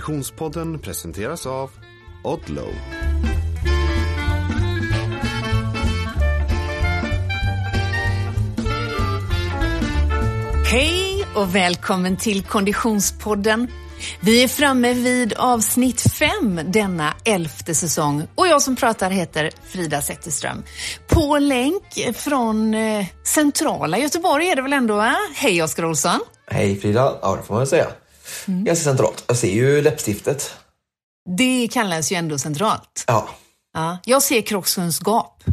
Konditionspodden presenteras av Odlow. Hej och välkommen till Konditionspodden. Vi är framme vid avsnitt fem denna elfte säsong och jag som pratar heter Frida Zetterström. På länk från eh, centrala Göteborg är det väl ändå? Va? Hej Oskar Olsson. Hej Frida, ja det får man väl säga. Mm. Ganska centralt. Jag ser ju läppstiftet. Det kallas ju ändå centralt. Ja. ja. Jag ser Krockssunds gap.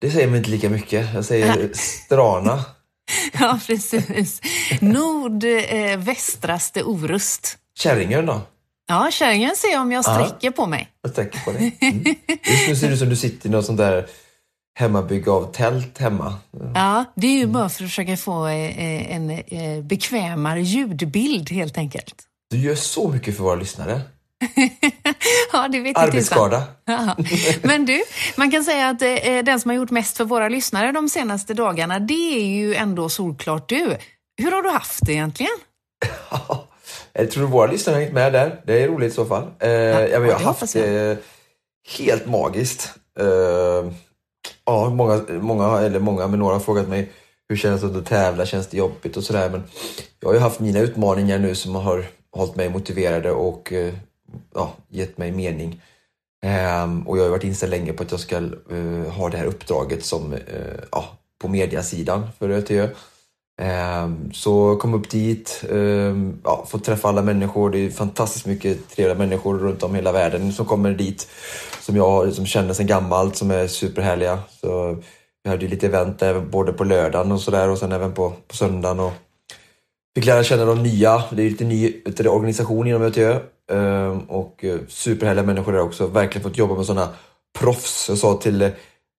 Det säger mig inte lika mycket. Jag säger Strana. ja, precis. Nordvästraste eh, Orust. Kärringön då? Ja, Kärringön ser jag om jag sträcker ja, på mig. Jag sträcker på dig. Mm. Just nu ser det ut som du sitter i något sånt där hemmabygge av tält hemma. Ja, det är ju bara för att försöka få eh, en eh, bekvämare ljudbild helt enkelt. Du gör så mycket för våra lyssnare. ja, det vet Arbetsskada. Men du, man kan säga att eh, den som har gjort mest för våra lyssnare de senaste dagarna, det är ju ändå solklart du. Hur har du haft det egentligen? jag tror våra lyssnare har hängt med där. Det är roligt i så fall. Eh, ja, jag har haft det helt magiskt. Ja, många, många, eller många, men några har frågat mig hur känns det att tävla, känns det jobbigt och sådär. Men jag har ju haft mina utmaningar nu som har hållit mig motiverade och eh, ja, gett mig mening. Um, och jag har varit inställd länge på att jag ska uh, ha det här uppdraget som, uh, ja, på mediasidan för ÖTÖ. Ehm, så kom upp dit, ehm, ja, fått träffa alla människor. Det är fantastiskt mycket trevliga människor runt om hela världen som kommer dit. Som jag som känner sedan gammalt, som är superhärliga. Så vi hade ju lite event även både på lördagen och sådär och sen även på, på söndagen. Och fick lära känna de nya. Det är lite ny organisation inom ÖTÖ. Ehm, och eh, superhärliga människor där också. Verkligen fått jobba med sådana proffs. Jag sa till, eh,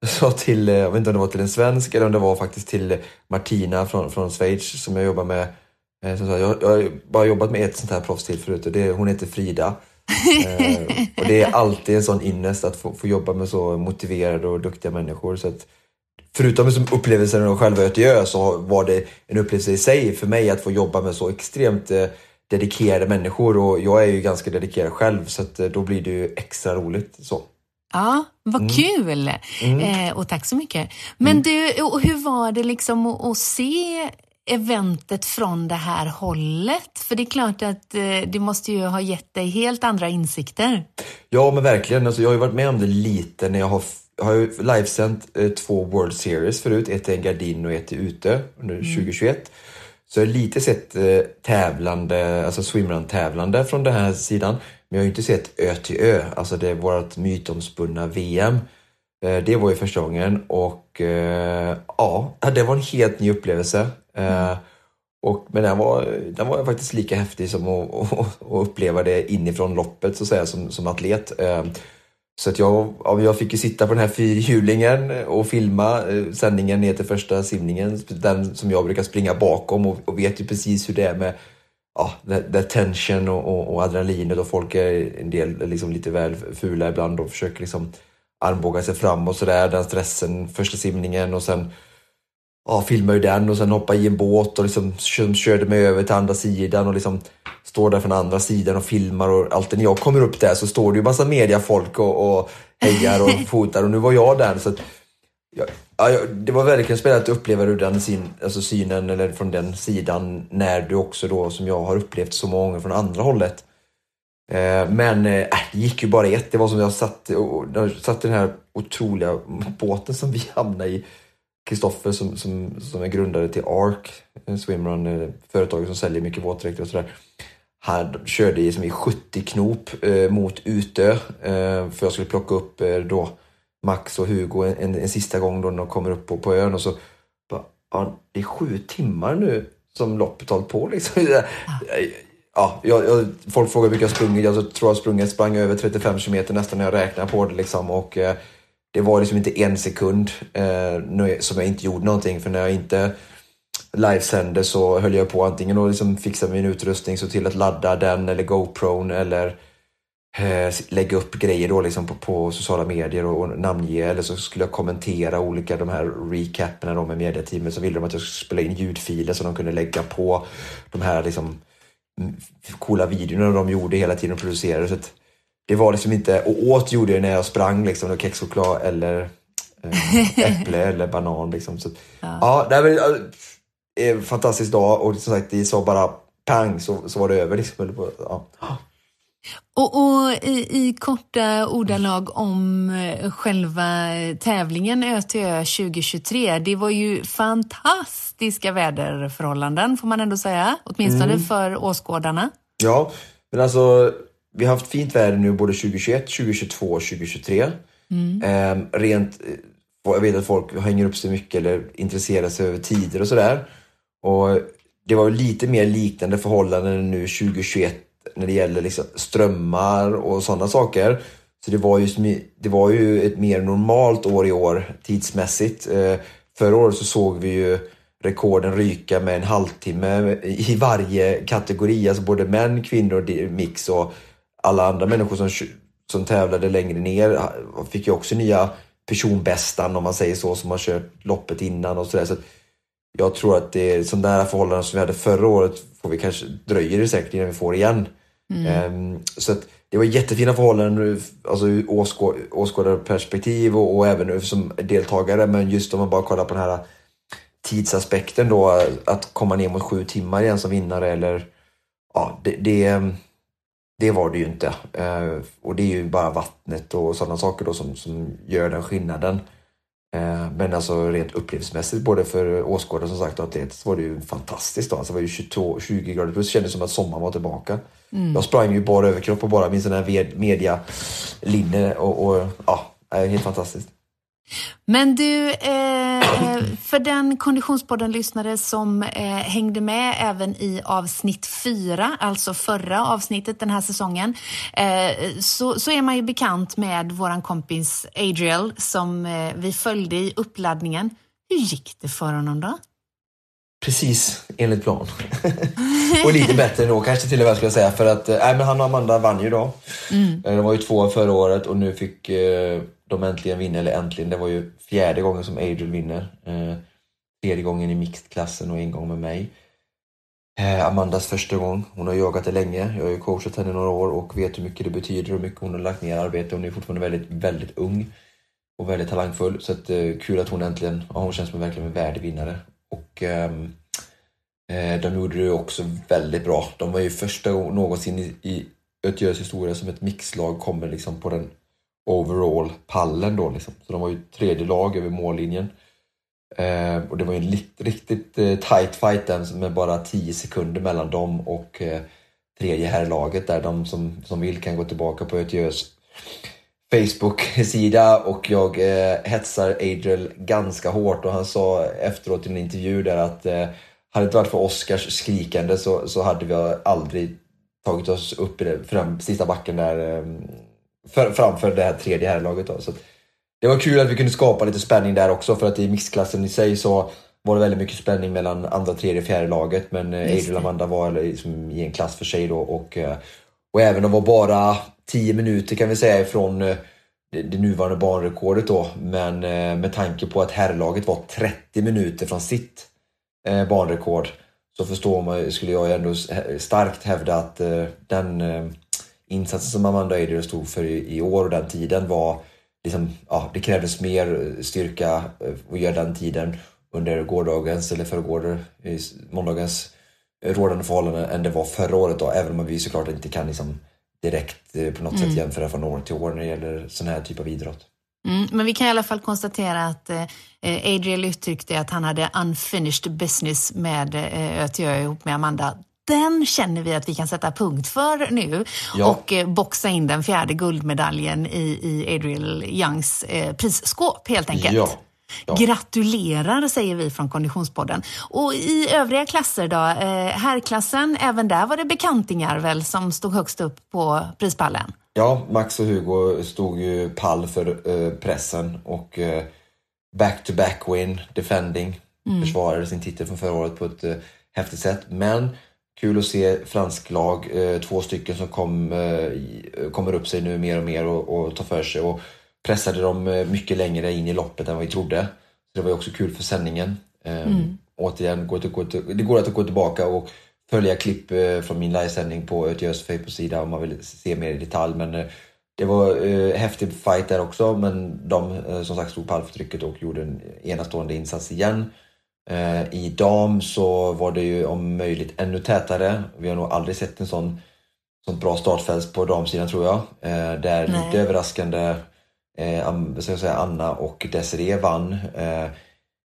jag sa till, eh, jag vet inte om det var till en svensk eller om det var faktiskt till eh, Martina från, från Schweiz som jag jobbar med. Eh, som sa, jag, jag har bara jobbat med ett sånt här proffs till förut och det, hon heter Frida. och det är alltid en sån innest att få, få jobba med så motiverade och duktiga människor. Så att, förutom som upplevelsen av själva Ötjö så var det en upplevelse i sig för mig att få jobba med så extremt dedikerade människor och jag är ju ganska dedikerad själv så att eh, då blir det ju extra roligt. så. Ja, vad mm. kul! Mm. Eh, och tack så mycket. Men mm. du, hur var det liksom att, att, se eventet från det här hållet? För det är klart att eh, det måste ju ha gett dig helt andra insikter. Ja, men verkligen. Alltså, jag har ju varit med om det lite när jag har jag har ju livesänt eh, två World Series förut, ett i Gardin och ett i Ute under 2021. Mm. Så jag har lite sett eh, tävlande, alltså swimrun-tävlande från den här sidan. Men jag har ju inte sett Ö till Ö, alltså det är vårt mytomspunna VM. Eh, det var ju första gången och eh, ja, det var en helt ny upplevelse. Mm. Och, men den var, den var faktiskt lika häftig som att, att, att uppleva det inifrån loppet så att säga som, som atlet. Så att jag, jag fick ju sitta på den här fyrhjulingen och filma sändningen ner till första simningen. Den som jag brukar springa bakom och, och vet ju precis hur det är med ja, det, det tension och, och, och, adrenalinet och folk är en del liksom lite väl fula ibland och försöker liksom armbåga sig fram och sådär. Den stressen, första simningen och sen ja, filmade ju den och sen hoppade i en båt och liksom körde mig över till andra sidan och liksom står där från andra sidan och filmar och alltid när jag kommer upp där så står det ju massa mediafolk och, och hejar och fotar och nu var jag där. Så att, ja, ja, det var verkligen spännande att uppleva ur den sin, alltså synen eller från den sidan när du också då som jag har upplevt så många gånger från andra hållet. Eh, men eh, äh, det gick ju bara ett. Det var som jag satt, och, jag satt i den här otroliga båten som vi hamnade i Kristoffer som, som, som är grundare till ARK, eh, swimrun, eh, företaget som säljer mycket våtdräkter och sådär. Han körde i, som i 70 knop eh, mot Utö eh, för jag skulle plocka upp eh, då Max och Hugo en, en, en, sista gång då de kommer upp på, på ön och så bara, ja, det är sju timmar nu som loppet hållit på liksom. Ja, jag, jag, folk frågar hur mycket jag sprungit. Jag tror jag sprungit, sprang över 35 kilometer nästan när jag räknar på det liksom och eh, det var liksom inte en sekund eh, som jag inte gjorde någonting för när jag inte livesände så höll jag på antingen att liksom fixa min utrustning så till att ladda den eller GoPron eller eh, lägga upp grejer då liksom på, på sociala medier och, och, namnge eller så skulle jag kommentera olika de här recaperna då med mediateamet så ville de att jag skulle spela in ljudfiler som de kunde lägga på de här liksom coola videorna de gjorde hela tiden och producerade. Så det var liksom inte, och åt gjorde jag när jag sprang liksom, kexchoklad eller eh, äpple eller banan liksom. Så, ja. ja, det var en fantastisk dag och som sagt, det sa bara pang så, så var det över. Liksom. Ja. Och, och i, i, korta ordalag om eh, själva tävlingen Ö till Ö 2023. Det var ju fantastiska väderförhållanden får man ändå säga, åtminstone mm. för åskådarna. Ja, men alltså vi har haft fint väder nu både 2021, 2022 och 2023. Mm. Eh, rent, jag vet att folk hänger upp sig mycket eller intresserar sig över tider och sådär. Och det var lite mer liknande förhållanden nu 2021 när det gäller liksom strömmar och sådana saker. Så det var, ju, det var ju ett mer normalt år i år tidsmässigt. Eh, förra året så såg vi ju rekorden ryka med en halvtimme i varje kategori. Alltså både män, kvinnor, mix och alla andra människor som, som tävlade längre ner fick ju också nya personbästan om man säger så, som har kört loppet innan och sådär. Så jag tror att det är sådana där förhållanden som vi hade förra året får vi kanske, dröjer det säkert innan vi får igen. Mm. Ehm, så att det var jättefina förhållanden, alltså ur åskå, åskådarperspektiv och, och även som deltagare. Men just om man bara kollar på den här tidsaspekten då, att komma ner mot sju timmar igen som vinnare eller ja, det, det, det var det ju inte. Ehm, och det är ju bara vattnet och sådana saker då som, som gör den skillnaden. Eh, men alltså rent upplevelsemässigt, både för åskådare som sagt och atleter, var det ju fantastiskt. Då. Alltså det var ju 22, 20 grader plus, det kändes som att sommaren var tillbaka. Mm. Jag sprang ju bara överkropp och bara min sån här medialinne och, och ja, helt fantastiskt. Men du, eh, eh för den Konditionspodden-lyssnare som eh, hängde med även i avsnitt fyra, alltså förra avsnittet den här säsongen, eh, så, så är man ju bekant med våran kompis Adriel som eh, vi följde i uppladdningen. Hur gick det för honom då? Precis enligt plan. och lite bättre då kanske till och med skulle jag säga för att äh, men han och Amanda vann ju då. Mm. De var ju två förra året och nu fick eh, de äntligen vinner, eller äntligen, det var ju fjärde gången som Adriel vinner. Eh, tredje gången i mixed-klassen och en gång med mig. Eh, Amandas första gång. Hon har jagat det länge. Jag har ju coachat henne några år och vet hur mycket det betyder och hur mycket hon har lagt ner arbete. Hon är fortfarande väldigt, väldigt ung och väldigt talangfull. Så att, eh, kul att hon äntligen, ja, hon känns som verkligen en värdig vinnare. Och ehm, eh, de gjorde det också väldigt bra. De var ju första gången någonsin i, i Ötjös historia som ett mixlag kommer liksom på den overall-pallen då. Liksom. Så de var ju tredje lag över mållinjen. Eh, och det var ju en riktigt eh, tight fight den med bara 10 sekunder mellan dem och eh, tredje herrlaget där de som, som vill kan gå tillbaka på Ötjös Facebook-sida och jag eh, hetsar Adriel ganska hårt och han sa efteråt i en intervju där att eh, hade det inte varit för Oscars skrikande så, så hade vi aldrig tagit oss upp i det, fram, sista backen där eh, för, framför det här tredje herrlaget. Då. Så det var kul att vi kunde skapa lite spänning där också för att i mixklassen i sig så var det väldigt mycket spänning mellan andra, tredje, fjärde laget. Men eh, Adriel och Amanda var liksom i en klass för sig då. Och, eh, och även de var bara 10 minuter kan vi säga ifrån eh, det nuvarande banrekordet då. Men eh, med tanke på att herrlaget var 30 minuter från sitt eh, banrekord så förstår man, skulle jag ändå starkt hävda att den insatsen som Amanda Eider stod för i, år och den tiden var liksom, ja, det krävdes mer styrka att göra den tiden under gårdagens eller förrgår, måndagens rådande förhållanden än det var förra året då, även om vi såklart inte kan liksom direkt eh, på något mm. sätt jämföra från år till år när det gäller sån här typ av idrott. Mm, men vi kan i alla fall konstatera att eh, Adriel uttryckte att han hade unfinished business med eh, ÖTÖ ihop med Amanda den känner vi att vi kan sätta punkt för nu ja. och eh, boxa in den fjärde guldmedaljen i, i Adriel Youngs eh, prisskåp helt enkelt. Ja. Ja. Gratulerar säger vi från Konditionspodden. Och i övriga klasser då? Eh, herrklassen, även där var det bekantingar väl som stod högst upp på prispallen? Ja, Max och Hugo stod ju pall för eh, pressen och eh, back-to-back win, defending, mm. försvarade sin titel från förra året på ett eh, häftigt sätt. Men Kul att se fransk lag, två stycken som kom, kommer upp sig nu mer och mer och, och tar för sig och pressade dem eh, mycket längre in i loppet än vad vi trodde. Så Det var också kul för sändningen. Mm. Återigen, det går att gå tillbaka och följa klipp eh, från min livesändning på Ötjös Facebook-sida om man vill se mer i detalj. Men eh, det var eh, häftig fight där också men de eh, som sagt stod pall för trycket och gjorde en enastående insats igen. Eh, I dam så var det ju om möjligt ännu tätare. Vi har nog aldrig sett en sån sånt bra startfält på damsidan tror jag. Eh, där Nej. lite överraskande eh, ska jag säga, Anna och Desiree vann. Eh,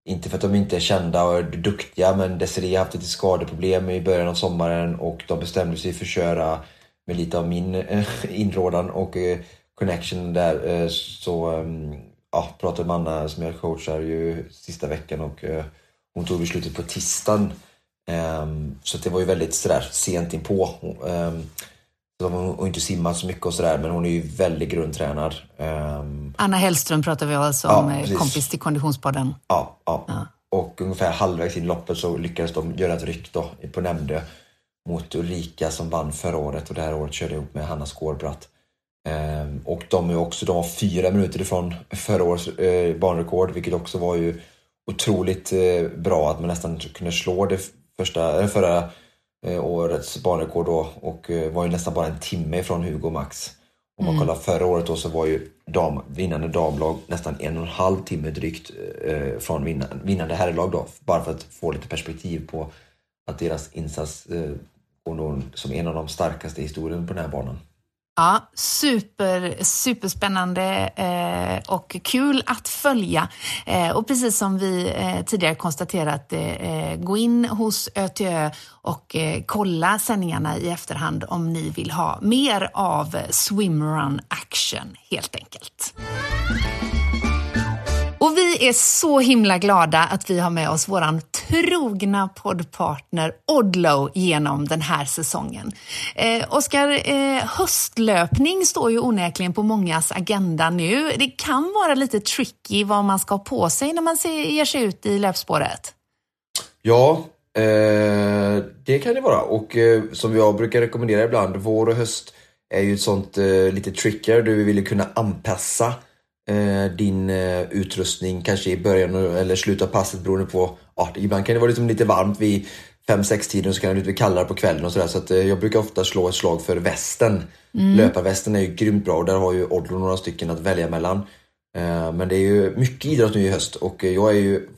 inte för att de inte är kända och är duktiga men Desiree har haft lite skadeproblem i början av sommaren och de bestämde sig för att köra med lite av min eh, inrådan och eh, connection där. Eh, så ehm, ja, pratade med Anna som jag coachar ju sista veckan och hon tog beslutet på tisdagen. Ehm, så det var ju väldigt sådär sent inpå. Ehm, hon har inte simmat så mycket och sådär men hon är ju väldigt grundtränad. Ehm, Anna Hellström pratar vi alltså Ja, om, eh, precis. kompis till Konditionspodden. Ja, ja. Ja. Och ungefär halvvägs in i loppet så lyckades de göra ett ryck då på Nämndö mot Ulrika som vann förra året och det här året körde ihop med Hanna Skårbratt. Ehm, och de är också, de var fyra minuter ifrån förra årets eh, banrekord vilket också var ju otroligt eh, bra att man nästan kunde slå det första, eller förra årets banrekord då och eh, var ju nästan bara en timme ifrån Hugo Max. Om man kollar förra året då så var ju dam, vinnande damlag nästan en och en halv timme drygt eh, från vinnande, vinnande herrlag då. Bara för att få lite perspektiv på att deras insats eh, går nog som en av de starkaste i historien på den här banan. Ja, super, superspännande eh, och kul att följa. Eh, och precis som vi eh, tidigare konstaterat, eh, gå in hos ÖTÖ och eh, kolla sändningarna i efterhand om ni vill ha mer av swimrun action helt enkelt. Vi är så himla glada att vi har med oss våran trogna poddpartner Odlo genom den här säsongen. Eh, Oskar, eh, höstlöpning står ju onekligen på mångas agenda nu. Det kan vara lite tricky vad man ska ha på sig när man ser, ger sig ut i löpspåret. Ja, eh, det kan det vara. Och eh, som jag brukar rekommendera ibland, vår och höst är ju ett sånt eh, lite tricker. Du vill ju kunna anpassa din eh, utrustning kanske i början eller slutet av passet beroende på, ja, ibland kan det vara liksom lite varmt vid 5-6 tiden så kan det bli lite kallare på kvällen och sådär. Så att, eh, jag brukar ofta slå ett slag för västen. Löparvästen är ju grymt bra och där har ju Odlo några stycken att välja mellan. Eh, men det är ju mycket idrott nu i höst och eh, jag är ju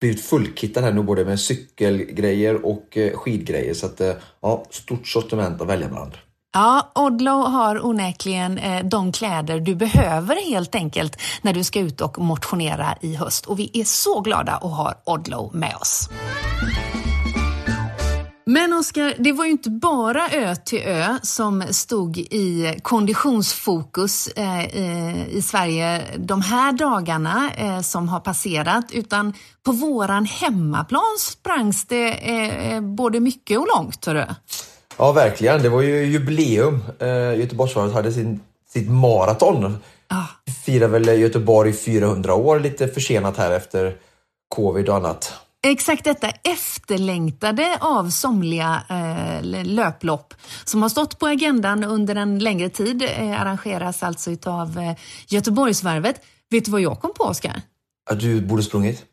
blivit fullkittad här nu både med cykelgrejer och eh, skidgrejer. Så att, eh, ja, stort sortiment att välja bland. Ja, Odlo har onekligen eh, de kläder du behöver helt enkelt när du ska ut och motionera i höst. Och vi är så glada att ha Odlo med oss. Men Oskar, det var ju inte bara Ö till Ö som stod i konditionsfokus eh, i, Sverige de här dagarna eh, som har passerat, utan på våran hemmaplan sprangs det både mycket och långt. Hörru. Ja, verkligen. Det var ju jubileum. Eh, Göteborgsvarvet hade sin, sitt maraton. Ah. Firar väl Göteborg 400 år, lite försenat här efter covid och annat. Exakt detta efterlängtade av somliga eh, löplopp som har stått på agendan under en längre tid eh, arrangeras alltså utav eh, Göteborgsvarvet. Vet du vad jag kom på, Oskar? Att du borde sprungit?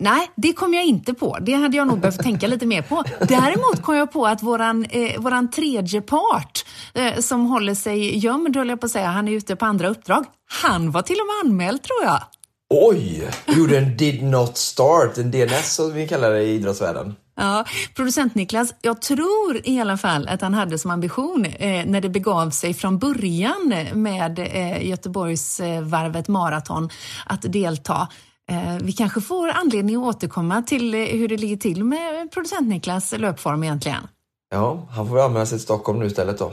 Nej, det kom jag inte på. Det hade jag nog behövt tänka lite mer på. Däremot kom jag på att våran, eh, våran tredje part eh, som håller sig gömd, höll jag på att säga, han är ute på andra uppdrag. Han var till och med anmäld tror jag. Oj! Gjorde en did not start, en DNS som vi kallar det i idrottsvärlden. Ja, producent Niklas, jag tror i alla fall att han hade som ambition eh, när det begav sig från början med eh, Göteborgsvarvet maraton att delta. Eh, vi kanske får anledning att återkomma till eh, hur det ligger till med producent Niklas löpform egentligen. Ja, han får anmäla sig till Stockholm nu istället då.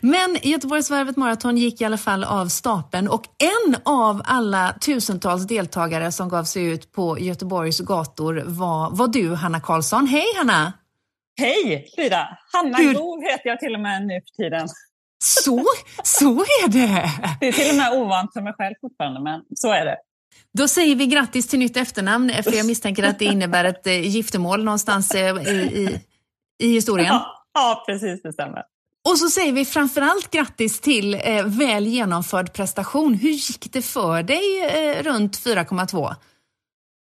Men Göteborgsvarvet maraton gick i alla fall av stapeln och en av alla tusentals deltagare som gav sig ut på Göteborgs gator var, var du, Hanna Karlsson. Hej Hanna! Hej Frida! Hanna Hur- Gov heter jag till och med nu för tiden. Så, så är det! Det är till och med ovant för mig själv fortfarande, men så är det. Då säger vi grattis till nytt efternamn, för jag misstänker att det innebär ett eh, giftermål någonstans eh, i, i, i historien. Ja, ja precis, det stämmer. Och så säger vi framförallt grattis till eh, väl genomförd prestation. Hur gick det för dig eh, runt 4,2?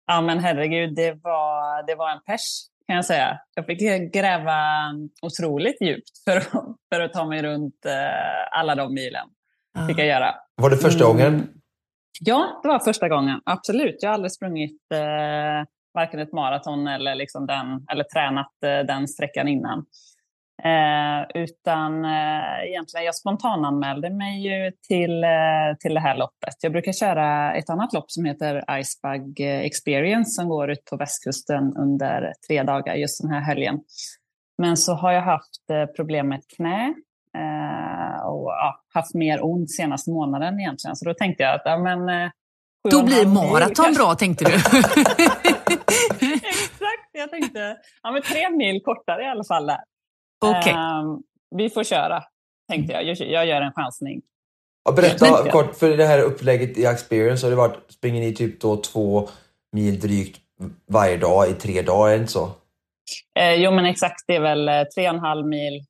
Ja, men herregud, det var, det var en pers. kan jag säga. Jag fick gräva otroligt djupt för, att- för att ta mig runt eh, alla de milen. Fick jag göra. Var det första Mm. gången? Ja, det var första gången. Absolut. Jag har aldrig sprungit eh, varken ett maraton eller, liksom den, eller tränat eh, den sträckan innan. Eh, utan eh, egentligen, jag spontananmälde mig ju till, eh, till det här loppet. Jag brukar köra ett annat lopp som heter Icebug eh, Experience som går ut på västkusten under tre dagar just den här helgen. Men så har jag haft eh, problem med ett knä och ja, haft mer ont senaste månaden egentligen. Så då tänkte jag att ja, men, eh, Då blir maraton bra, tänkte du. Exakt, jag tänkte ja, men tre mil kortare i alla fall där. Okej. Ehm, vi får köra, tänkte jag. Jag, jag gör en chansning. Ja, berätta kort, för det här upplägget i Experience har det varit, springer ni typ då två mil drygt varje dag i tre dagar, är det inte så? Eh, jo, men exakt. Det är väl eh, tre och en halv mil eh,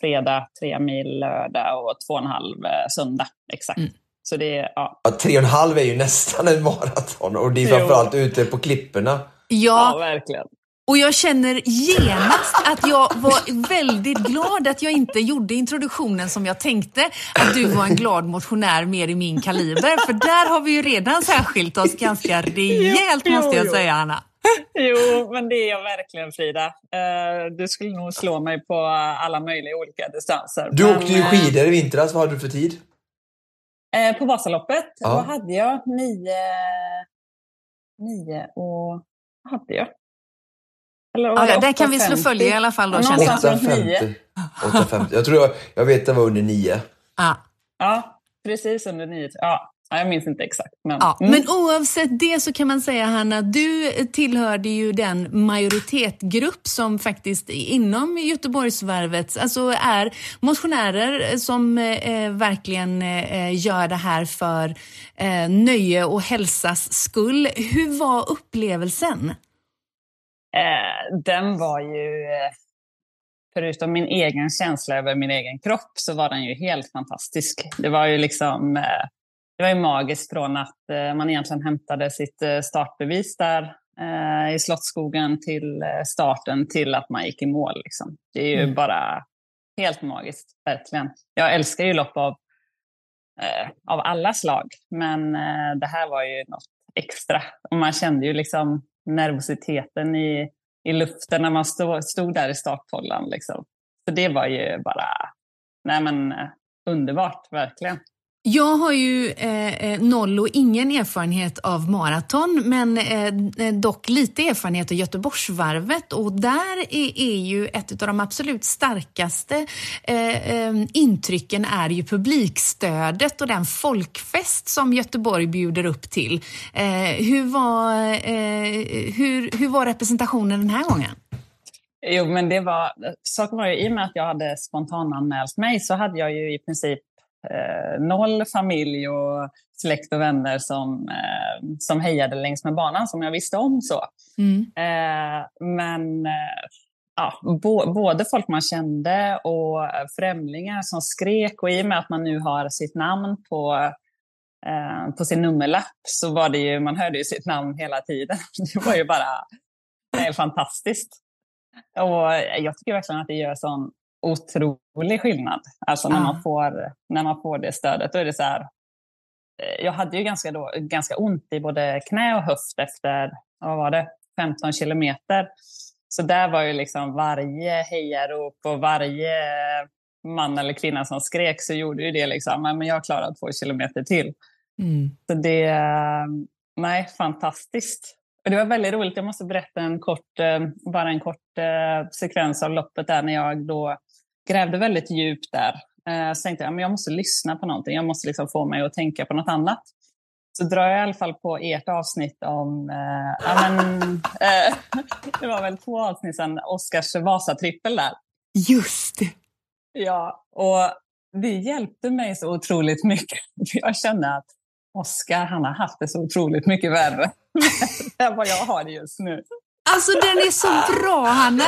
fredag, tre mil lördag och två och en halv eh, söndag. Exakt. Mm. Så det är, ja. Ja, tre och en halv är ju nästan en maraton och det är Jo. framförallt ute på klipporna. ja, Ja, verkligen. och jag känner genast att jag var väldigt glad att jag inte gjorde introduktionen som jag tänkte. Att du var en glad motionär mer i min kaliber. För där har vi ju redan särskilt oss ganska rejält Jo, måste jag jo. säga, Anna. Jo, men det är jag verkligen, Frida. Eh, du skulle nog slå mig på alla möjliga olika distanser. Du Men, åkte ju eh, skidor i vintras, vad hade du för tid? Eh, på Vasaloppet, Ja. vad hade jag? Nio, nio och... Vad hade jag? Eller var Ja, det där kan vi slå 8,50? följe i alla fall då, Ja, känner jag. någonstans runt nio. 850. 850. Jag tror jag, jag vet det var under nio. Ja. Ja, precis under nio. Ja, jag minns inte exakt. Men, Ja, mm. men oavsett det så kan man säga Hanna, du tillhörde ju den majoritetsgrupp som faktiskt inom Göteborgsvarvet alltså är motionärer som eh, verkligen eh, gör det här för eh, nöje och hälsas skull. Hur var upplevelsen? Eh, den var ju, eh, förutom min egen känsla över min egen kropp, så var den ju helt fantastisk. Det var ju liksom, eh, det var ju magiskt från att eh, man egentligen hämtade sitt eh, startbevis där eh, i Slottsskogen till starten till att man gick i mål. Liksom. Det är ju Mm. bara helt magiskt, verkligen. Jag älskar ju lopp av, av alla slag, men det här var ju något extra. Och man kände ju liksom nervositeten i, i luften när man stod, stod där i startfållan. Liksom. Så det var ju bara nej men, underbart, verkligen. Jag har ju eh, eh, noll och ingen erfarenhet av maraton, men eh, eh, dock lite erfarenhet av Göteborgsvarvet och där är, är ju ett av de absolut starkaste eh, eh, intrycken är ju publikstödet och den folkfest som Göteborg bjuder upp till. Eh, hur, var, eh, hur, hur var representationen den här gången? Jo, men det var, saken var ju i och med att jag hade spontananmält mig så hade jag ju i princip eh, noll familj och släkt och vänner som, eh, som hejade längs med banan som jag visste om. så. Mm. Eh, men eh, ja, bo, både folk man kände och främlingar som skrek och i och med att man nu har sitt namn på eh, på sin nummerlapp så var det ju, man hörde ju sitt namn hela tiden. Det var ju bara eh, fantastiskt. Och jag tycker verkligen att det gör sån otrolig skillnad. Alltså när, man, får, när man får det stödet. Då är det så här, eh, jag hade ju ganska, då, ganska ont i både knä och höft efter vad var det, 15 kilometer. Så där var ju liksom varje hejarop och varje man eller kvinna som skrek så gjorde ju det liksom, "Nej, men jag klarar två kilometer till. Mm. Så det, nej, fantastiskt. Och det var väldigt roligt. Jag måste berätta en kort, eh, bara en kort eh, sekvens av loppet där när jag då grävde väldigt djupt där. Eh, Så tänkte jag, men jag måste lyssna på någonting. Jag måste liksom få mig att tänka på något annat. Så drar jag i alla fall på ert avsnitt om, eh, ja, men, eh, det var väl två avsnitt sedan, Oscars Vasatrippel där. Just det. Ja, och det hjälpte mig så otroligt mycket. För jag kände att Oskar, han har haft det så otroligt mycket värre än vad jag har det just nu. Alltså den är så bra Hanna.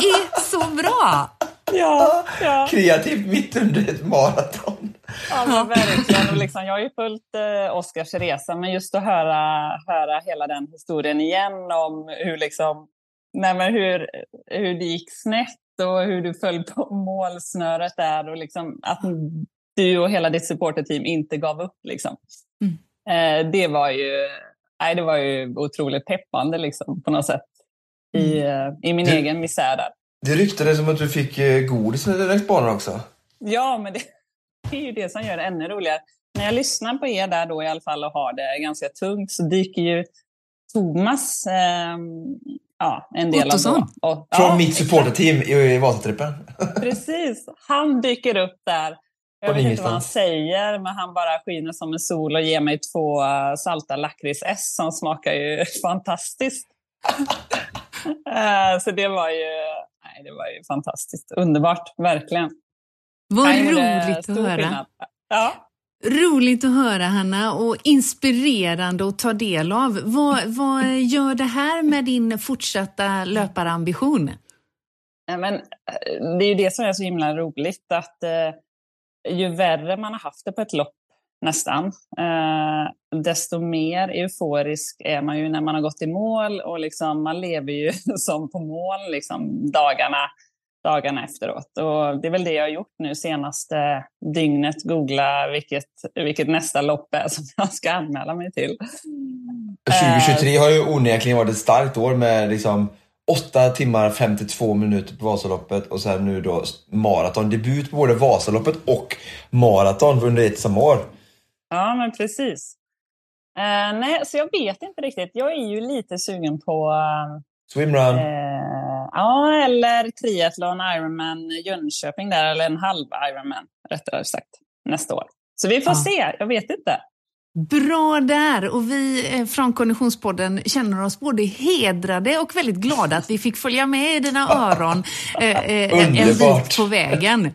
Det är så bra. Ja, ja. Kreativt mitt under ett maraton. ja verkligen. Liksom, jag har ju följt eh, Oskars resa, men just att höra, höra hela den historien igen om hur liksom nej, men hur, hur det gick snett och hur du föll på målsnöret där och liksom att du och hela ditt supporterteam inte gav upp. Liksom. Mm. Eh, det, var ju, nej, det var ju otroligt peppande liksom, på något sätt i, mm. Eh, i min du, egen misär där. Det ryktades som att du fick eh, godis längs banan också. Ja, men det, det är ju det som gör det ännu roligare. När jag lyssnar på er där då i alla fall och har det ganska tungt så dyker ju Thomas eh, ja, en del Ottosson. av då. Och, Från ja, mitt supporterteam i Vasatrippen. Precis, han dyker upp där. Jag vet inte vad han säger, men han bara skiner som en sol och ger mig två uh, salta lakrits-S som smakar ju fantastiskt. uh, så det var ju, nej, det var ju fantastiskt. Underbart, verkligen. Vad roligt att höra. Ja. Roligt att höra Hanna och inspirerande att ta del av. Vad, vad gör det här med din fortsatta löparambition? Ja, men, eh, det är ju det som är så himla roligt att eh, ju värre man har haft det på ett lopp nästan, eh, desto mer euforisk är man ju när man har gått i mål och liksom, man lever ju som på mål liksom, dagarna dagarna efteråt. Och det är väl det jag har gjort nu senaste dygnet, googla vilket, vilket nästa lopp är som jag ska anmäla mig till. Eh, 2023 har ju onekligen varit ett starkt år med liksom 8 timmar 52 minuter på Vasaloppet och sen nu då maraton. Debut på både Vasaloppet och maraton under ett samma år. Ja, men precis. Uh, nej, så jag vet inte riktigt. Jag är ju lite sugen på... Uh, Swimrun? Uh, Ja, eller triathlon, Ironman Jönköping där, eller en halv Ironman rättare sagt, nästa år. Så vi får ja. se, jag vet inte. Bra där! Och vi eh, från Konditionspodden känner oss både hedrade och väldigt glada att vi fick följa med i dina öron eh, eh en bit på vägen.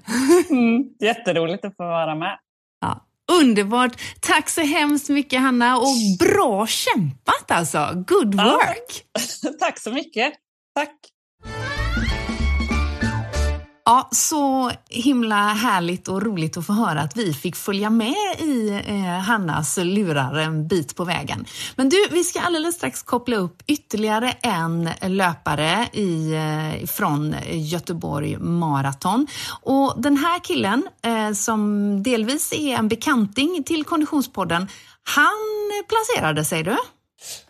Mm, jätteroligt att få vara med. Underbart! Tack så hemskt mycket Hanna och bra kämpat alltså! Good work! Ja, tack så mycket! Tack! Ja, så himla härligt och roligt att få höra att vi fick följa med i eh, Hannas lurar en bit på vägen. Men du, vi ska alldeles strax koppla upp ytterligare en löpare i, eh, från Göteborg Marathon. Och den här killen, eh, som delvis är en bekanting till Konditionspodden, han placerade sig du.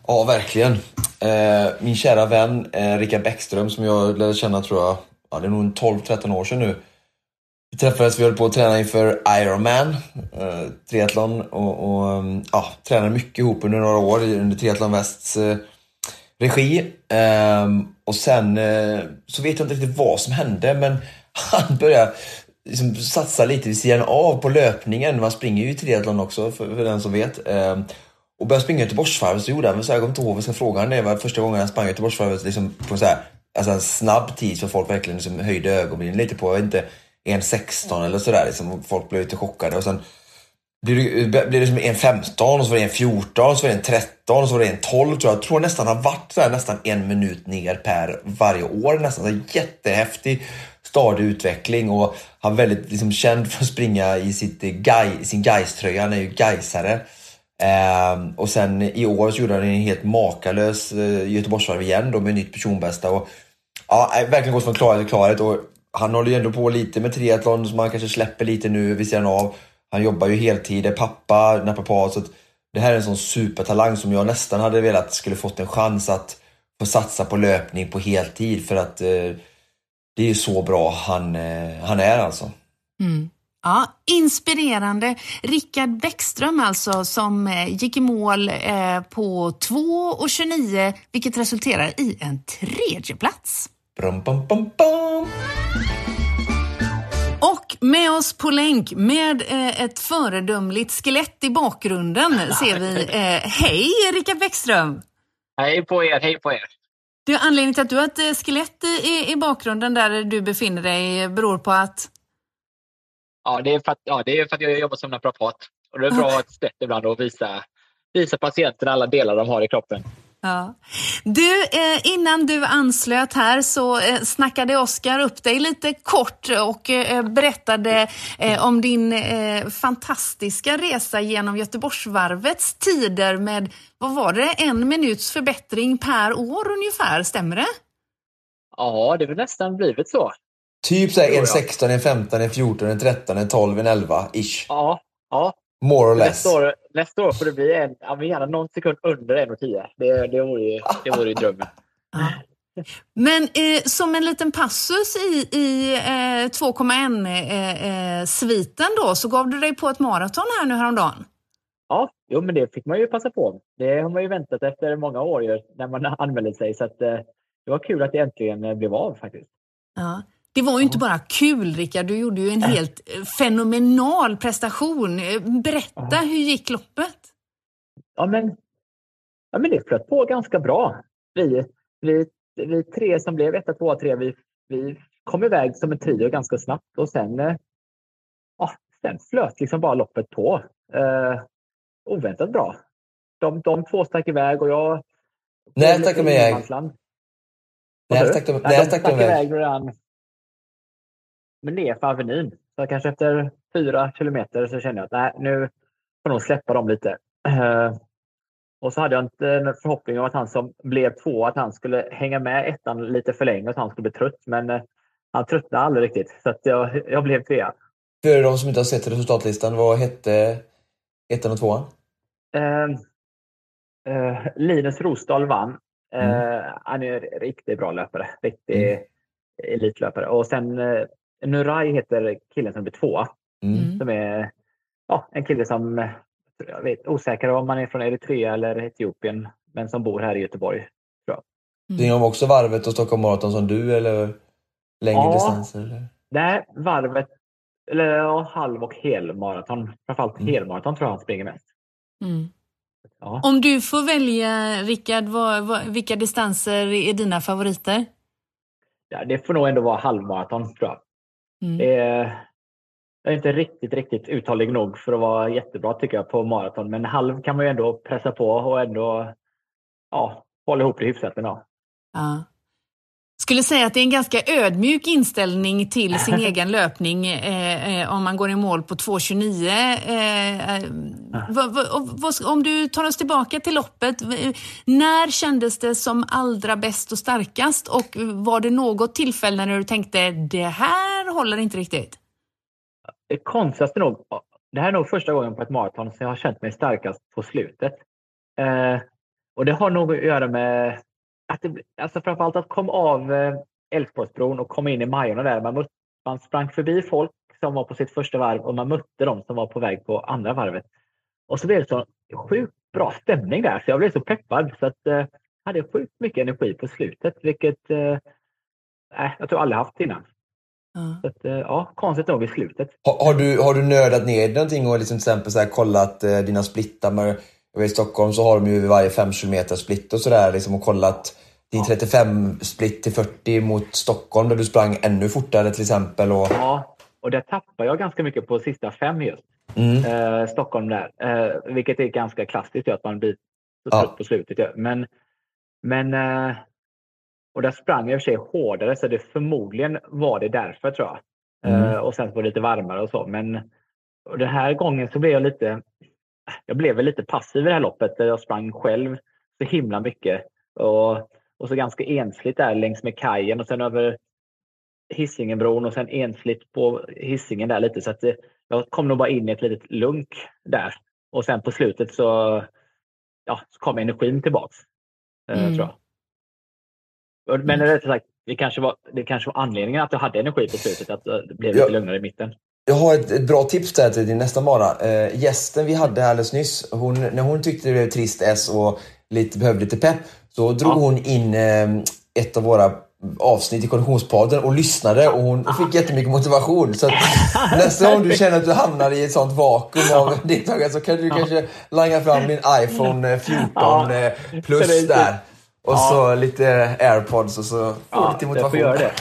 Ja, verkligen. Eh, min kära vän eh, Rickard Bäckström som jag lärde känna tror jag ja, det är nog 12-13 år sedan nu. Vi träffades, vi höll på att träna inför Ironman, eh, triathlon och, och ehm, ja, tränade mycket ihop under några år under Triathlon Västs eh, regi. Eh, och sen eh, så vet jag inte riktigt vad som hände men han började liksom satsa lite vid sidan av på löpningen. Man springer ju i triathlon också för, för den som vet. Ehm, och började springa Göteborgsvarvet så gjorde han, så jag kommer inte ihåg vad jag ska fråga honom. Det var första gången han sprang Göteborgsvarvet liksom på så här alltså en snabb tid så folk verkligen liksom höjde ögonbrynen lite på, jag vet inte, 1.16 eller sådär. Liksom, folk blev lite chockade. Och sen blir det, blir det som 1.15 och så var det 1.14 så var det 1.13 och så var det 1.12 tror jag. Jag tror nästan har varit sådär nästan en minut ner per varje år nästan. Så jättehäftig stadig utveckling och han är väldigt liksom, känd för att springa i sitt, guy, sin Gais-tröja. Han är ju Gaisare. Eh, och sen i år så gjorde han en helt makalös eh, Göteborgsvarv igen då med nytt personbästa. Och, ja, verkligen gått från klarhet till klarhet. Och han håller ju ändå på lite med triathlon som han kanske släpper lite nu vid sidan av. Han jobbar ju heltid, är pappa, naprapat. Så det här är en sån supertalang som jag nästan hade velat skulle fått en chans att få satsa på löpning på heltid. För att eh, det är ju så bra han, eh, han är alltså. Mm. Ja, inspirerande. Rickard Bäckström alltså som eh, gick i mål eh, på 2.29 vilket resulterar i en tredje plats. Brum, bum, bum, bum. Och med oss på länk med eh, ett föredömligt skelett i bakgrunden ser vi. hej Rickard Bäckström! Hej på er, hej på er! Du, anledningen till att du har ett skelett i, i bakgrunden där du befinner dig beror på att Ja, det är för att, ja, det är för att jag jobbar som naprapat. Och det är bra att ha ett sätt ibland och visa, visa patienterna alla delar de har i kroppen. Ja. Du, eh, innan du anslöt här så eh, snackade Oskar upp dig lite kort och eh, berättade eh, om din eh, fantastiska resa genom Göteborgsvarvets tider med, vad var det, en minuts förbättring per år ungefär, stämmer det? Ja, det har nästan blivit så. Typ såhär en jag. 16, en 15, en 14, en 13, en 12, en 11 ish. Ja, ja. More or less. Nästa år, nästa år får det bli en, ja, men gärna någon sekund under 1,10. Det, det, vore ju, det vore ju drömmen. Ja. Men eh, som en liten passus i, i eh, 2,1-sviten då, så gav du dig på ett maraton här nu häromdagen. Ja, jo, men det fick man ju passa på. Det har man ju väntat efter många år ju, när man anmälde sig. Så att, eh, det var kul att det äntligen eh, blev av faktiskt. Ja. Det var ju inte bara kul, Rickard. Du gjorde ju en helt eh, fenomenal prestation. Eh, Berätta, hur gick loppet? Ja, men, ja, men det flöt på ganska bra. Vi, vi, vi tre som blev etta, tvåa, tre, vi, vi kom iväg som en trio ganska snabbt och sen, eh, ja, sen flöt liksom bara loppet på. Eh, oväntat bra. De, de två stack iväg och jag... När stack de iväg? När stack de iväg? Men ner för Avenyn. Så kanske efter fyra kilometer så kände jag att nej, nu får nog släppa dem lite. Eh, och så hade jag inte en förhoppning om att han som blev två, att han skulle hänga med ettan lite för länge och att han skulle bli trött. Men eh, han tröttnade aldrig riktigt. Så jag, jag blev trea. För de som inte har sett resultatlistan, vad hette ettan och tvåan? Eh, eh, Linus Rosdahl vann. Eh, Mm. Han är en riktigt bra löpare. Riktig elitlöpare. Och sen eh, Nurai heter killen som blir tvåa. Mm. Som är ja, en kille som jag vet, osäker om man är från Eritrea eller Etiopien, men som bor här i Göteborg. Springer de också varvet och Stockholm Marathon som du eller längre Ja. distanser? Eller? Det här varvet, eller ja, halv och helmaraton. Framförallt Mm. helmaraton tror jag han springer mest. Mm. Ja. Om du får välja, Rickard, vad, vad, vilka distanser är dina favoriter? Ja, det får nog ändå vara halvmaraton tror jag. Mm. Är, jag är inte riktigt, riktigt uthållig nog för att vara jättebra tycker jag på maraton. Men halv kan man ju ändå pressa på och ändå ja, hålla ihop det hyfsat. Ja. Skulle säga att det är en ganska ödmjuk inställning till sin egen löpning eh, eh, om man går i mål på 2.29. Eh, eh, om du tar oss tillbaka till loppet, när kändes det som allra bäst och starkast och var det något tillfälle när du tänkte det här håller inte riktigt? Konstigaste nog, det här är nog första gången på ett maraton som jag har känt mig starkast på slutet. Eh, och det har nog att göra med att det, alltså framförallt att komma av eh, Älvsborgsbron och komma in i Majorna där. Man, mötte, man sprang förbi folk som var på sitt första varv och man mötte dem som var på väg på andra varvet. Och så blev det så sjukt bra stämning där så jag blev så peppad så att eh, hade sjukt mycket energi på slutet vilket eh, jag tror aldrig haft innan. Ja. Så att, eh, ja, konstigt nog i slutet. Har, har, du, har du nördat ner någonting och liksom till exempel så här kollat eh, dina splittar? Med, jag vet, I Stockholm så har de ju varje 5 km split och sådär liksom, och kollat din 35 split till 40 mot Stockholm där du sprang ännu fortare till exempel. Och, Ja, och där tappar jag ganska mycket på sista fem just. mm, Eh, Stockholm där. Eh, vilket är ganska klassiskt ju, att man blir så Ja. trött på slutet. ju. Men, men eh, och där sprang jag i och för sig hårdare så det förmodligen var det därför tror jag. Eh, Mm. och sen var det lite varmare och så. Men och den här gången så blev jag lite jag blev väl lite passiv i det här loppet där jag sprang själv så himla mycket. Och, och så ganska ensligt där längs med kajen och sen över Hisingenbron och sen ensligt på Hisingen där lite. Så att det, jag kom nog bara in i ett litet lunk där. Och sen på slutet så, ja, så kom energin tillbaks. eh, Mm. Tror jag. Men rättare sagt, det kanske, var, det kanske var anledningen att jag hade energi på slutet. Att det blev lite Ja. lugnare i mitten. Jag har ett, ett bra tips där till din nästa mara. Eh, gästen vi hade här alldeles nyss, hon, när hon tyckte det blev trist S och lite, behövde lite pepp, så drog Ja. hon in eh, ett av våra avsnitt i Konditionspodden och lyssnade och hon fick jättemycket motivation. Så nästa gång du känner att du hamnar i ett sånt vakuum av deltagare så kan du kanske langa fram din iPhone eh, 14 Ja. eh, det plus är- där. Och Ja. så lite airpods och så får Ja, lite jag motivation. får göra det.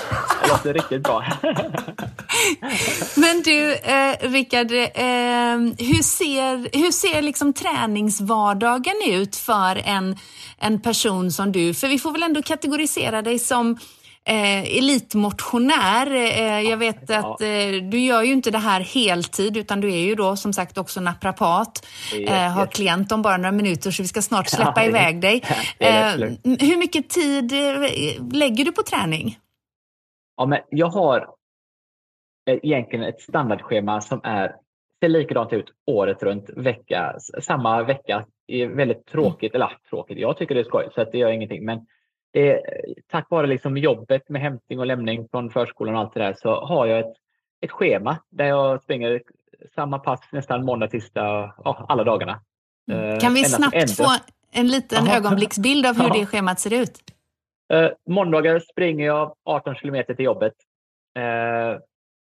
Det låter riktigt bra. Men du, eh, Rickard, eh, hur ser, hur ser liksom träningsvardagen ut för en, en person som du? För vi får väl ändå kategorisera dig som eh, elitmotionär. Eh, jag vet att eh, du gör ju inte det här heltid utan du är ju då som sagt också naprapat. Yes, Eh, har yes. klient om bara några minuter så vi ska snart Ja, släppa är- iväg dig. Eh, hur mycket tid eh, lägger du på träning? Ja, men jag har egentligen ett standardschema som är, ser likadant ut året runt, vecka, samma vecka. Det är väldigt tråkigt, eller tråkigt, jag tycker det är skoj så att det gör ingenting. Men det är, tack vare liksom jobbet med hämtning och lämning från förskolan och allt det där så har jag ett, ett schema där jag springer samma pass nästan måndag, tisdag, ja, alla dagarna. Mm. Kan vi Ända- snabbt få en liten Jaha. ögonblicksbild av hur Ja. det schemat ser ut? Eh, måndagar springer jag 18 kilometer till jobbet. Eh,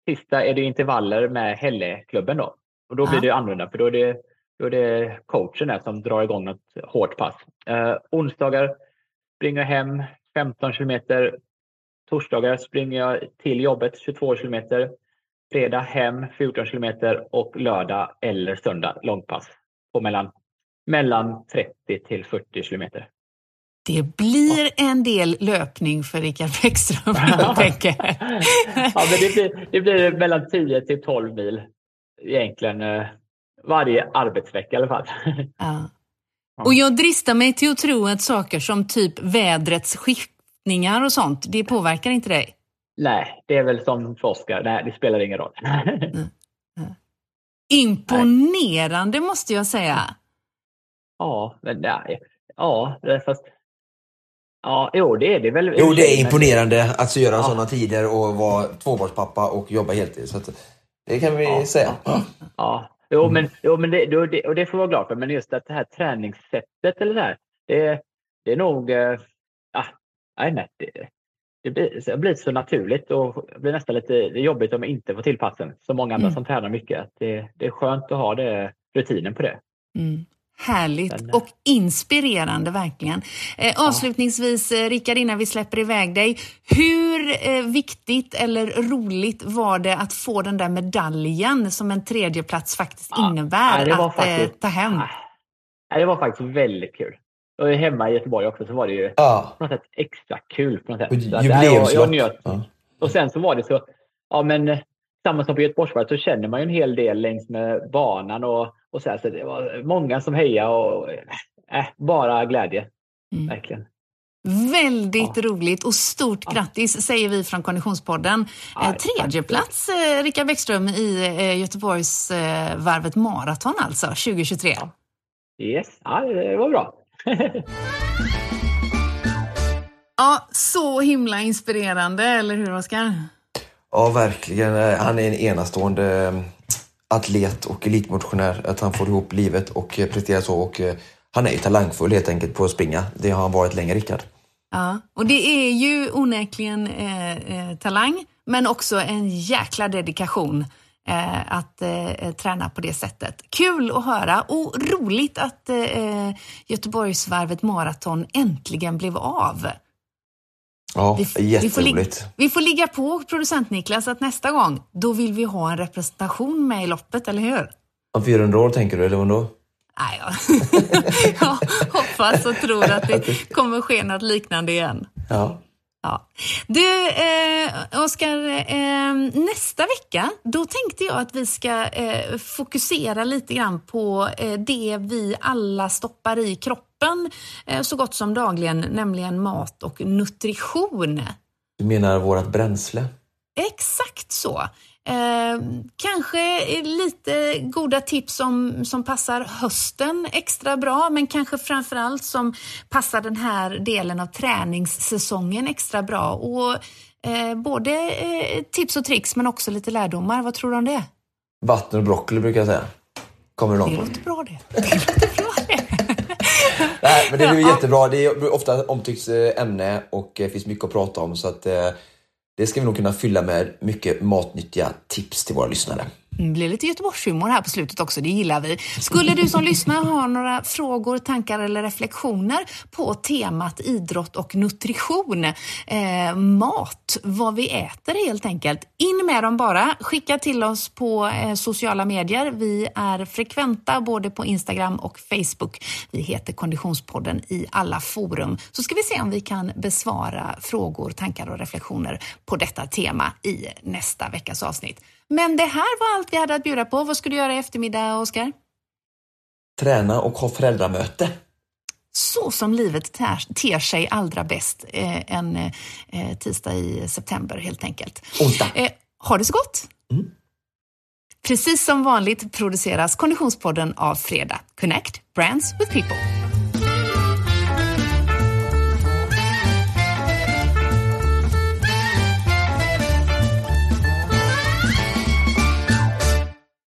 tisdag är det intervaller med Hälleklubben då. Och då blir Ja. det annorlunda för då är det, då är det coachen som drar igång något hårt pass. Eh, onsdagar springer jag hem 15 kilometer. Torsdagar springer jag till jobbet 22 kilometer. Fredag hem 14 kilometer och lördag eller söndag långpass på mellan, mellan 30 till 40 kilometer. Det blir en del löpning för Rickard Bäckström, tänker. ja, men det, blir, det blir mellan 10 till 12 mil egentligen eh, varje arbetsvecka i alla fall. Ja. Och jag dristar mig till att tro att saker som typ vädrets skiftningar och sånt, det påverkar inte dig? Nej, det är väl som för. Nej, det spelar ingen roll. Imponerande måste jag säga. ja, men nej. Ja, det är fast... Ja, jo, det är det väl. Jo, det är imponerande att göra Ja. sådana tider och vara tvåbarnspappa och jobba heltid. Så att, det kan vi Ja. säga. Ja, jo, men, jo, men det, det, och det får vara glad för. Men just att det här träningssättet eller det här, det, det är nog... Ah, nej, nej, det, det blir, det blir så naturligt och det blir nästan lite det är jobbigt om jag inte får till passen. Så många andra Mm. som tränar mycket. Att det, det är skönt att ha det, rutinen på det. Mm. Härligt och inspirerande verkligen. Eh, avslutningsvis, eh, Rickard, innan vi släpper iväg dig. Hur eh, viktigt eller roligt var det att få den där medaljen som en tredje plats faktiskt Ja, innebär ja, det var att eh, faktiskt- ta hem? Nej, det var faktiskt väldigt kul. Och hemma i Göteborg också så var det ju Ja. på något sätt extra kul. På något sätt. Och Så att, nej, jag, jag Jubileumslopp. njöt. Ja. Och sen så var det så, ja men eh, samma som på Göteborgsvarvet så känner man ju en hel del längs med banan och, och så här. Så det var många som hejade och äh, bara glädje. Mm. Verkligen. Väldigt Ja. roligt och stort Ja. grattis säger vi från Konditionspodden. Ja, Eh, tredje plats Rickard Bäckström i eh, Göteborgs eh, varvet maraton alltså 2023. Ja. Yes, ja, det var bra. Ja, så himla inspirerande, eller hur Oskar? Ja, verkligen. Eh, han är en enastående eh, atlet och elitmotionär. Att han får ihop livet och eh, presterar så. Och han är ju talangfull helt enkelt på att springa. Det har han varit länge, Rickard. Ja, och det är ju onekligen eh, eh, talang, men också en jäkla dedikation eh, att eh, träna på det sättet. Kul att höra och roligt att eh, Göteborgsvarvet maraton äntligen blev av. Ja, Vi, vi, får jätteroligt. ligga, vi får ligga på producent Niklas att nästa gång, då vill vi ha en representation med i loppet, eller hur? Om 400 år tänker du, eller vadå? Nej, ja. jag hoppas och tror att det kommer ske något liknande igen. Ja. Ja. Du, eh, Oskar, eh, nästa vecka, då tänkte jag att vi ska eh, fokusera lite grann på eh, det vi alla stoppar i kroppen eh, så gott som dagligen, nämligen mat och nutrition. Du menar vårt bränsle? Exakt så. Eh, kanske lite goda tips som, som passar hösten extra bra, men kanske framförallt som passar den här delen av träningssäsongen extra bra. Och eh, Både eh, tips och tricks, men också lite lärdomar. Vad tror du om det? Vatten och broccoli brukar jag säga. Kommer det Det långt på. låter bra det. Det låter bra det. Nej, men det blir Ja. jättebra. Det är ofta omtyckt eh, ämne och det finns mycket att prata om. Så att eh, det ska vi nog kunna fylla med mycket matnyttiga tips till våra lyssnare. Det blir lite Göteborgshumor här på slutet också, det gillar vi. Skulle du som lyssnar ha några frågor, tankar eller reflektioner på temat idrott och nutrition, eh, mat, vad vi äter helt enkelt. In med dem bara. Skicka till oss på eh, sociala medier. Vi är frekventa både på Instagram och Facebook. Vi heter Konditionspodden i alla forum. Så ska vi se om vi kan besvara frågor, tankar och reflektioner på detta tema i nästa veckas avsnitt. Men det här var allt vi hade att bjuda på. Vad ska du göra i eftermiddag, Oskar? Träna och ha föräldramöte. så som livet ter, ter sig allra bäst eh, en eh, tisdag i september helt enkelt. Onsdag. Eh, ha det så gott! Mm. Precis som vanligt produceras Konditionspodden av Fredag. Connect Brands with People.